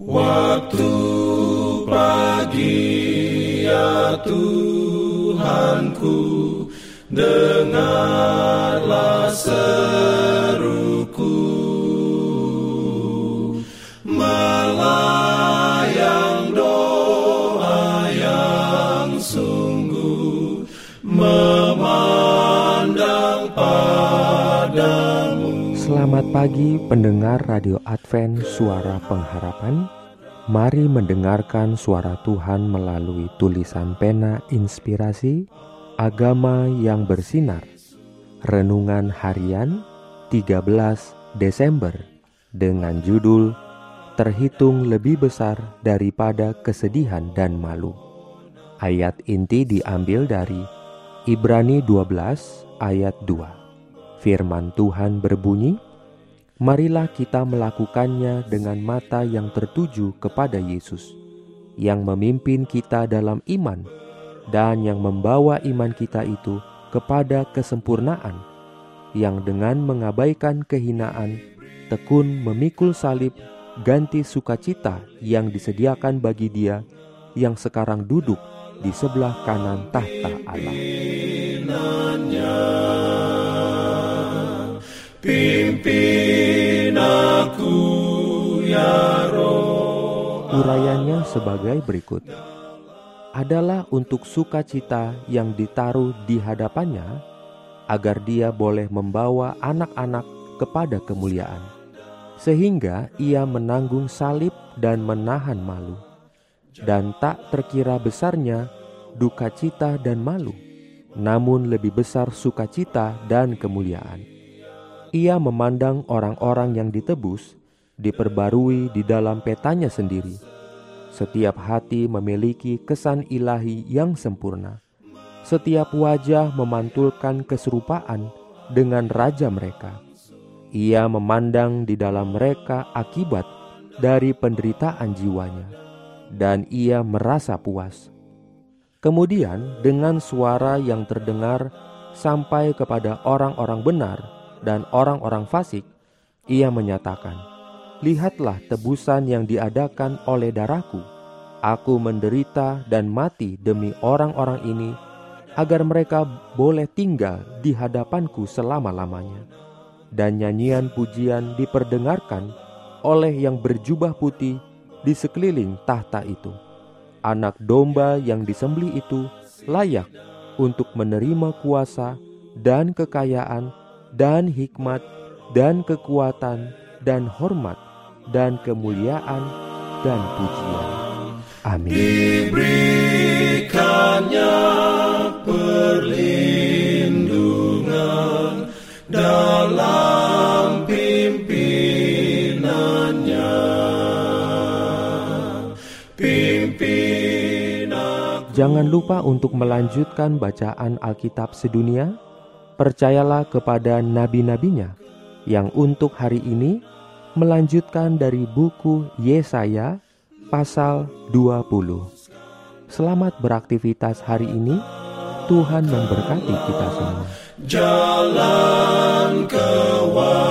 Waktu pagi ya Tuhanku Dengarlah seruku. Melayang Selamat pagi pendengar Radio Advent Suara Pengharapan. Mari mendengarkan suara Tuhan melalui tulisan pena inspirasi Agama yang bersinar. Renungan harian 13 Desember Dengan judul Terhitung lebih besar daripada kesedihan dan malu Ayat inti diambil dari Ibrani 12 ayat 2 Firman Tuhan berbunyi, marilah kita melakukannya dengan mata yang tertuju kepada Yesus, yang memimpin kita dalam iman dan yang membawa iman kita itu kepada kesempurnaan, yang dengan mengabaikan kehinaan, tekun memikul salib ganti sukacita yang disediakan bagi dia yang sekarang duduk di sebelah kanan tahta Allah. Urayanya sebagai berikut. Adalah untuk sukacita yang ditaruh di hadapannya, agar dia boleh membawa anak-anak kepada kemuliaan, sehingga ia menanggung salib dan menahan malu, dan tak terkira besarnya duka cita dan malu, namun lebih besar sukacita dan kemuliaan ia memandang orang-orang yang ditebus diperbarui di dalam petanya sendiri. Setiap hati memiliki kesan ilahi yang sempurna. Setiap wajah memantulkan keserupaan dengan raja mereka. Ia memandang di dalam mereka akibat dari penderitaan jiwanya, dan ia merasa puas. Kemudian, dengan suara yang terdengar sampai kepada orang-orang benar, dan orang-orang fasik, ia menyatakan, Lihatlah tebusan yang diadakan oleh darahku. Aku menderita dan mati demi orang-orang ini, agar mereka boleh tinggal di hadapanku selama-lamanya. Dan nyanyian pujian diperdengarkan oleh yang berjubah putih di sekeliling tahta itu. Anak domba yang disembelih itu layak untuk menerima kuasa dan kekayaan dan hikmat dan kekuatan dan hormat dan kemuliaan dan pujian. Amin. Diberikannya perlindungan dalam pimpinannya. Pimpin aku. Jangan lupa untuk melanjutkan bacaan Alkitab sedunia percayalah kepada nabi-nabinya yang untuk hari ini melanjutkan dari buku Yesaya pasal 20. Selamat beraktivitas hari ini. Tuhan memberkati kita semua. Jalan kewajiban